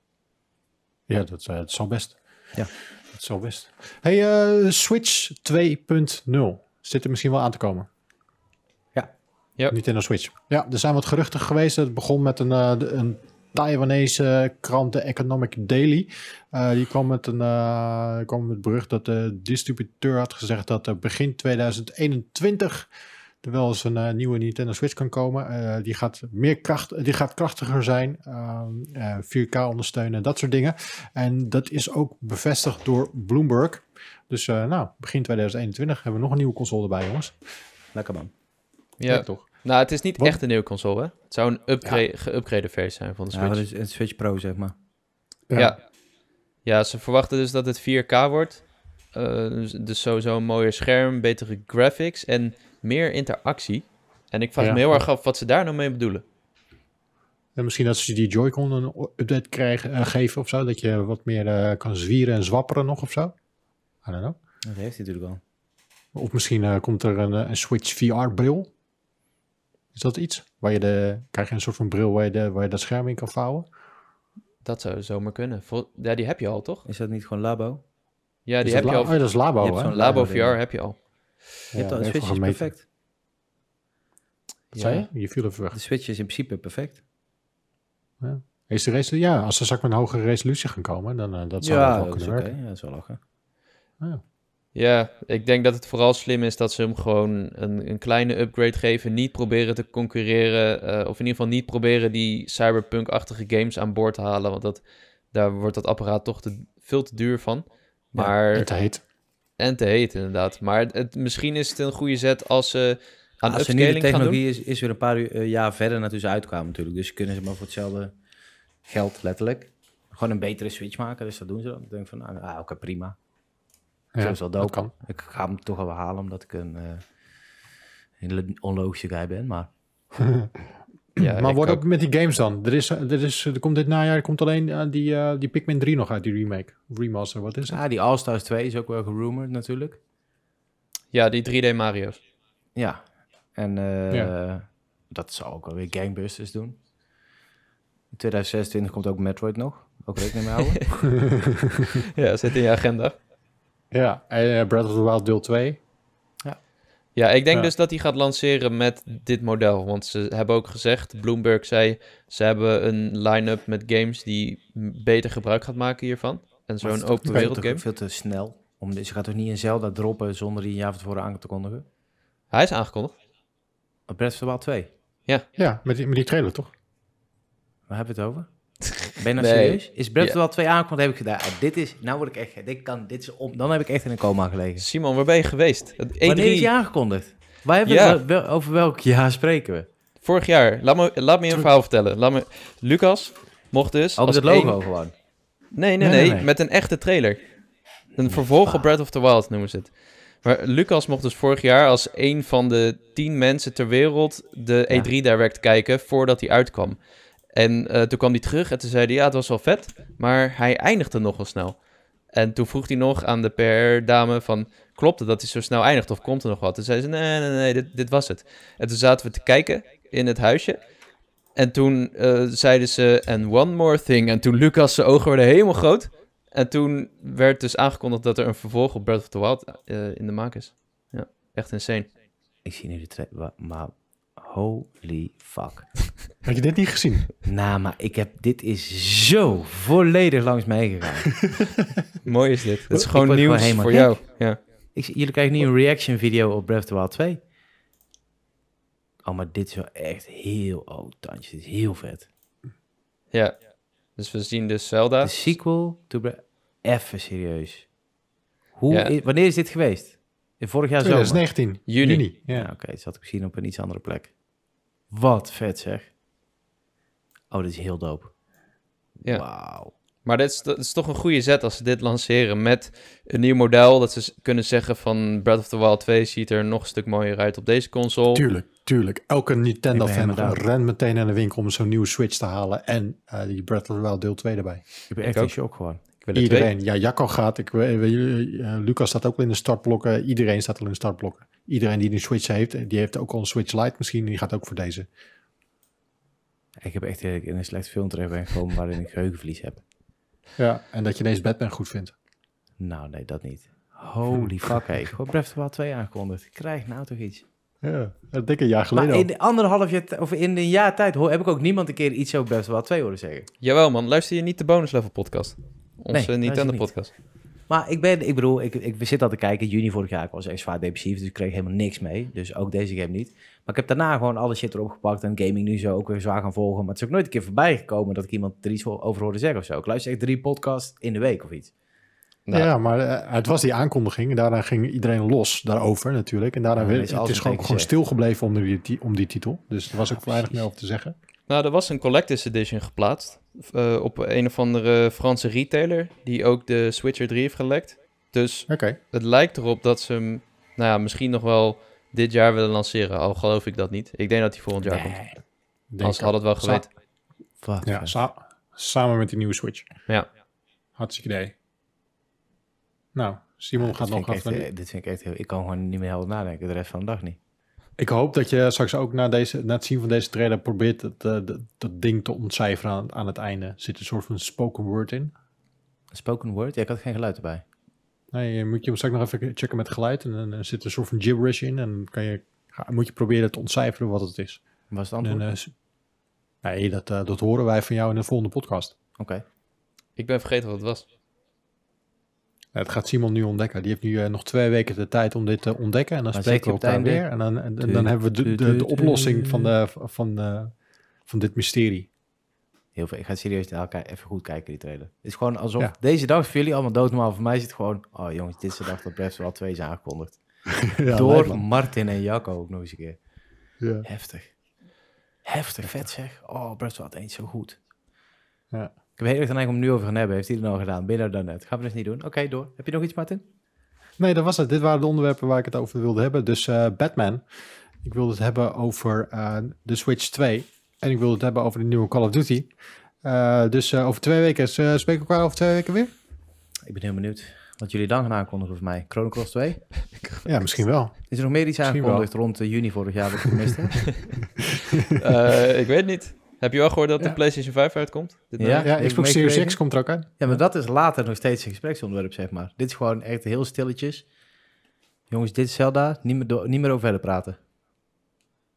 Ja, dat, eh, dat zal best. Ja. Dat zal best. Hey, eh, Switch 2.0. Zit er misschien wel aan te komen? Ja. Ja. Nintendo Switch. Ja, er zijn wat geruchten geweest. Het begon met een, eh, een Taiwanese krant, de Economic Daily. Eh, die kwam met een eh, kwam met het bericht dat de distributeur had gezegd dat er begin 2021 er wel eens een eh, nieuwe Nintendo Switch kan komen. Eh, die, gaat meer kracht, die gaat krachtiger zijn, ehm, eh, 4K ondersteunen, dat soort dingen. En dat is ook bevestigd door Bloomberg. Dus eh, nou, begin 2021 hebben we nog een nieuwe console erbij, jongens. Lekker man. ja. toch? Nou, het is niet Wat? echt een nieuwe console, hè? Het zou een upgrade, geüpgrade versie zijn van de Ja, Switch. dat is een Switch Pro, zeg maar. Ja. ja. ze verwachten dus dat het 4K wordt. Eh, dus, sowieso een mooier scherm, betere graphics en meer interactie. En ik vraag Ja. me heel erg af wat ze daar nou mee bedoelen. En misschien dat ze die Joy-Con een update krijgen, eh, geven of zo. Dat je wat meer eh, kan zwieren en zwapperen nog of zo. I don't know. Dat heeft hij natuurlijk al. Of misschien eh, komt er een, een Switch VR-bril. Is dat iets? Waar je de, krijg je een soort van bril waar je, de, waar je dat scherm in kan vouwen? Dat zou zomaar kunnen. Vol- ja, die heb je al, toch? Is dat niet gewoon Labo? Ja, die dat heb je al. Oh, ja, dat is Labo, hè? zo'n Labo VR heb je al. Je hebt al, de even Switch is perfect. Wat zei je? Je viel even weg. De Switch is in principe perfect. Is de resolutie? Ja, als ze straks met een hogere resolutie gaan komen, dan uh, dat zou ja, wel dat kunnen oké. werken. Ja, dat is wel lachen. Ja, ik denk dat het vooral slim is dat ze hem gewoon een, een kleine upgrade geven. Niet proberen te concurreren. eh, of in ieder geval niet proberen die cyberpunk-achtige games aan boord te halen. Want dat, daar wordt dat apparaat toch te, veel te duur van. Maar, En te heet. en te heet inderdaad. Maar het, misschien is het een goede zet als ze aan Als ze nu de upscaling gaan doen. technologie is, is weer een paar uur, eh, jaar verder naartoe ze uitkwamen natuurlijk. Dus kunnen ze maar voor hetzelfde geld letterlijk gewoon een betere Switch maken. Dus dat doen ze dan. Ik denk van, nou, ah, oké, prima. Ja, dat is wel dat dope. kan. Ik ga hem toch wel halen omdat ik een, eh, hele onlogische guy ben. Maar Ja, maar wordt ook. ook met die games dan? Er, is, er, is, er komt dit najaar er komt alleen eh, die, eh, die Pikmin 3 nog uit, die remake. Remaster, wat is het? ah, die All-Stars 2 is ook wel gerumored natuurlijk. Ja, die 3D Mario's. Ja, en eh, Ja. dat zal ook wel weer gangbusters doen. In 2026 komt ook Metroid nog. Ook rekening mee houden. ja, zit in je agenda. Ja, en eh, Breath of the Wild deel 2. Ja, ik denk Ja. dus dat hij gaat lanceren met dit model. Want ze hebben ook gezegd, Bloomberg zei, ze hebben een line-up met games die beter gebruik gaat maken hiervan. En zo'n open wereld game. Veel te snel. Om, ze gaat toch niet een Zelda droppen zonder die een jaar van tevoren aan te kondigen? Hij is aangekondigd. Oh, Breath of the Wild 2. Ja, met die, met die trailer toch? Waar hebben we het over? Ben je nou Nee. serieus? Is the Ja. Wild 2 aangekondigd? Heb ik gedaan. Ah, dit is, nou word ik echt, dit kan, dit is om, dan heb ik echt in een coma gelegen. Simon, waar ben je geweest? Het E3, Wanneer is die aangekondigd? Wij hebben Ja. wel- wel- over welk jaar spreken we? vorig jaar. Laat me, laat me je een verhaal vertellen. Laat me, Lucas mocht dus... Ook als het logo één- gewoon. Nee, nee, Nee, nee, nee, nee. Met een echte trailer. Een vervolg op Breath of the Wild noemen ze het. Maar Lucas mocht dus vorig jaar als een van de tien mensen ter wereld de Ja. E3 Direct kijken voordat hij uitkwam. En eh, toen kwam hij terug en toen zei ja, het was wel vet, maar hij eindigde nogal snel. En toen vroeg hij nog aan de PR-dame van, klopt het dat hij zo snel eindigt of komt er nog wat? Toen zei ze, nee, nee, nee, dit, dit was het. En toen zaten we te kijken in het huisje. En toen eh, zeiden ze, and one more thing. En toen Lucas' zijn ogen werden helemaal groot. En toen werd dus aangekondigd dat er een vervolg op Breath of the Wild eh, in de maak is. Ja, echt insane. Ik zie nu de trailer, maar Holy fuck. Had je dit niet gezien? Nou, maar ik heb, dit is zo volledig langs mij gegaan. Mooi is dit. Het is gewoon gewoon nieuws voor gek. jou. Ja. Ik, zie- jullie krijgen nu een reaction video op Breath of the Wild 2. Oh, maar dit is wel echt heel... Oh, tandjes, dit is heel vet. ja. Dus we zien dus Zelda. De sequel to Breath... Even serieus. Hoe, Ja. i- wanneer is dit geweest? In vorig jaar zomer? 2019. Juni. Ja, Ja. oké. zat ik misschien op een iets andere plek. Wat vet zeg. Oh, dit is heel dope. Ja. Wauw. Maar dit is, dat is toch een goede zet als ze dit lanceren met een nieuw model. Dat ze kunnen zeggen van Breath of the Wild 2 ziet er nog een stuk mooier uit op deze console. Tuurlijk, tuurlijk. Elke Ik Nintendo-fan rent meteen naar de winkel om zo'n nieuwe Switch te halen. En eh, die Breath of the Wild deel 2 erbij. Ik ben Ik echt in ook. shock gewoon. Ik wil er Iedereen. Ja, Jacco gaat. Ik, eh, Lucas staat ook al in de startblokken. Iedereen staat al in de startblokken. Iedereen die een Switch heeft, die heeft ook al een Switch Lite misschien. Die gaat ook voor deze. Ik heb echt eerlijk in een slecht film terecht ben gekomen waarin ik geheugenverlies heb. Ja. En dat je deze Batman goed vindt. Nou, nee, dat niet. Holy fuck, hé. Gewoon Breath of the Wild 2 aangekondigd. Krijg nou toch iets. Ja, dat denk ik een jaar geleden Maar in de anderhalf jaar, of in een jaar tijd, hoor, heb ik ook niemand een keer iets over Breath of the Wild 2 horen zeggen. Jawel man, luister je niet de bonus level podcast? Onze luister Nintendo niet. podcast. Maar ik ben, ik bedoel, ik, ik zit al te kijken. Juni vorig jaar, ik was echt zwaar depressief, dus ik kreeg helemaal niks mee. Dus ook deze game niet. Maar ik heb daarna gewoon alle shit erop gepakt en gaming nu zo ook weer zwaar gaan volgen. Maar het is ook nooit een keer voorbij gekomen dat ik iemand er iets over hoorde zeggen of zo. Ik luister echt drie podcasts in de week of iets. Nou, ja, maar eh, het was die aankondiging. En daarna ging iedereen los daarover natuurlijk. En daarna Ja, weer, is het is gewoon, stilgebleven om die, om die titel. Dus er was ook weinig meer over te zeggen. Nou, er was een Collector's Edition geplaatst. eh, op een of andere Franse retailer. Die ook de Switcher 3 heeft gelekt. Dus Oké. het lijkt erop dat ze hem, nou ja, misschien nog wel dit jaar willen lanceren. Al geloof ik dat niet. Ik denk dat hij volgend jaar komt. Denk Als had het wel Sa- geweten. Wat Ja, sa- samen met die nieuwe Switch. Ja. Hartstikke idee. Nou, Simon Ja, gaat nog echt, eh, Dit vind ik echt heel... Ik kan gewoon niet meer helder nadenken de rest van de dag niet. Ik hoop dat je straks ook na, deze, na het zien van deze trailer probeert het, eh, dat, dat ding te ontcijferen aan, aan het einde. Zit een soort van spoken word in. Een spoken word? Ja, ik had geen geluid erbij. Nee, je moet je hem straks nog even checken met geluid. En dan zit een soort van gibberish in. En dan kan je, moet je proberen te ontcijferen wat het is. Was het En, antwoord? eh, nee, dat, eh, dat horen wij van jou in de volgende podcast. Oké. Ik ben vergeten wat het was. Het gaat Simon nu ontdekken. Die heeft nu eh, nog twee weken de tijd om dit te ontdekken. En dan Maar spreken we elkaar het weer. En dan, en, en Tu- dan hebben we de, de, oplossing van, de, van, de, van dit mysterie. Heel veel. Ik ga serieus naar elkaar even goed kijken, die trailer. Het is gewoon alsof Ja. deze dag voor jullie allemaal doodnormaal. Voor mij zit het gewoon... Oh jongens, dit is de dag dat Breath Wild 2 is aangekondigd. Ja, Door. Martin en Jacco ook nog eens een keer. Ja. Heftig. Heftig, vet zeg. Oh, Breath of the Wild 1 is zo goed. Ja. Ik heb heel erg de neiging om nu over gaan hebben. Heeft hij het nou gedaan? Binnen dan net. Gaan we dus niet doen. Oké, door. Heb je nog iets, Martin? Nee, dat was het. Dit waren de onderwerpen waar ik het over wilde hebben. Dus eh, Batman. Ik wilde het hebben over eh, de Switch 2. En ik wilde het hebben over de nieuwe Call of Duty. Eh, dus eh, over twee weken. Uh, spreken we elkaar over twee weken weer? Ik ben heel benieuwd wat jullie dan gaan aankondigen voor mij. Chrono Cross 2? Ja, misschien wel. Is er nog meer iets Misschien aangekondigd rond eh, juni vorig jaar wat ik gemist heb? Eh, ik weet niet. Heb je wel gehoord dat Ja. de PlayStation 5 uitkomt? Dit Ja. Ja, Xbox Series? X komt er ook uit. Ja, maar dat is later nog steeds een gespreksonderwerp, zeg maar. Dit is gewoon echt heel stilletjes. Jongens, dit is Zelda. Niet meer, niet meer over verder praten.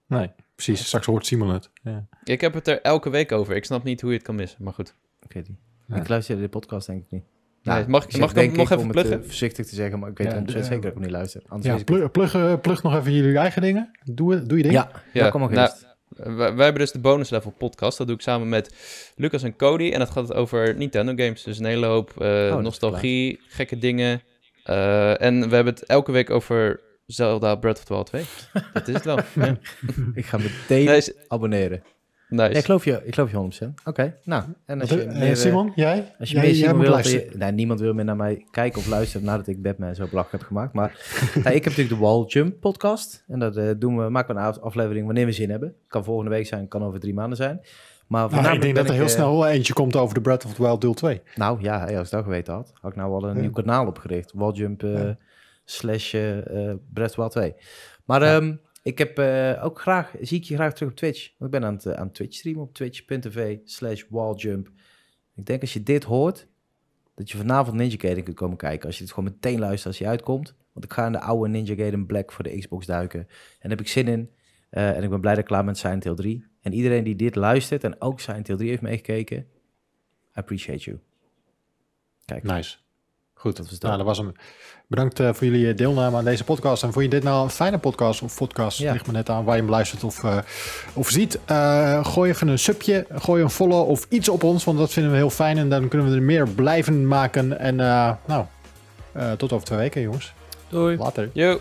Nee, precies. Straks hoort Simon het. Ja. Ik heb het er elke week over. Ik snap niet hoe je het kan missen, maar goed. Ik weet niet. Ja. Ik luister de podcast denk ik niet. Nee, mag ik- mag ik nog even om het, eh, pluggen? voorzichtig te zeggen, maar ik weet Ja, 100% de- zeker dat ik hem niet luister. Anders Ja, het. plug, plug, plug nog even jullie eigen dingen. Doe, doe je ding. Ja, ja, kom maar nou. Wij, wij hebben dus de bonus level podcast. Dat doe ik samen met Lucas en Cody. En dat gaat over Nintendo games. Dus een hele hoop eh, Oh, nostalgie, gekke dingen. Eh, en we hebben het elke week over Zelda Breath of the Wild 2. dat is het wel. ja. Ik ga meteen Nee, abonneren. Nice. Ja, ik geloof je, ik geloof je 100%. Oké, nou. En als je eh, meer, eh, Simon, jij? Als je jij, meer jij Simon moet wil, luisteren. je- nou, niemand wil meer naar mij kijken of luisteren nadat ik Batman zo belachelijk heb gemaakt. Maar ja, ik heb natuurlijk de Wall Jump podcast. En dat eh, doen we, maken we een af- aflevering wanneer we zin hebben. Kan volgende week zijn, kan over drie maanden zijn. Maar Nou, ik denk dat er heel snel eentje komt over de Breath of the Wild deel 2. Nou ja, als ik dat geweten had, had ik nou al een Ja. nieuw kanaal opgericht. Walljump Ja. slash eh eh, Breath of the Wild 2. Maar Ja. ehm, ik heb eh, ook graag, zie ik je graag terug op Twitch. Want ik ben aan het, eh, aan Twitch streamen op twitch.tv slash walljump. Ik denk als je dit hoort, dat je vanavond Ninja Gaiden kunt komen kijken. Als je dit gewoon meteen luistert als hij uitkomt. Want ik ga in de oude Ninja Gaiden Black voor de Xbox duiken. En daar heb ik zin in. en ik ben blij dat ik klaar ben met Silent Hill 3. En iedereen die dit luistert en ook Silent Hill 3 heeft meegekeken, I appreciate you. Kijk. Nice. Goed, dat, was nou, dat was hem. Bedankt uh, voor jullie deelname aan deze podcast. En vond je dit nou een fijne podcast of podcast? Ja. Ligt me net aan waar je hem luistert of, uh, of ziet. Uh, gooi even een subje, gooi een follow of iets op ons, want dat vinden we heel fijn. En dan kunnen we er meer blijven maken. En nou, tot over twee weken, jongens. Doei. Later. Yo.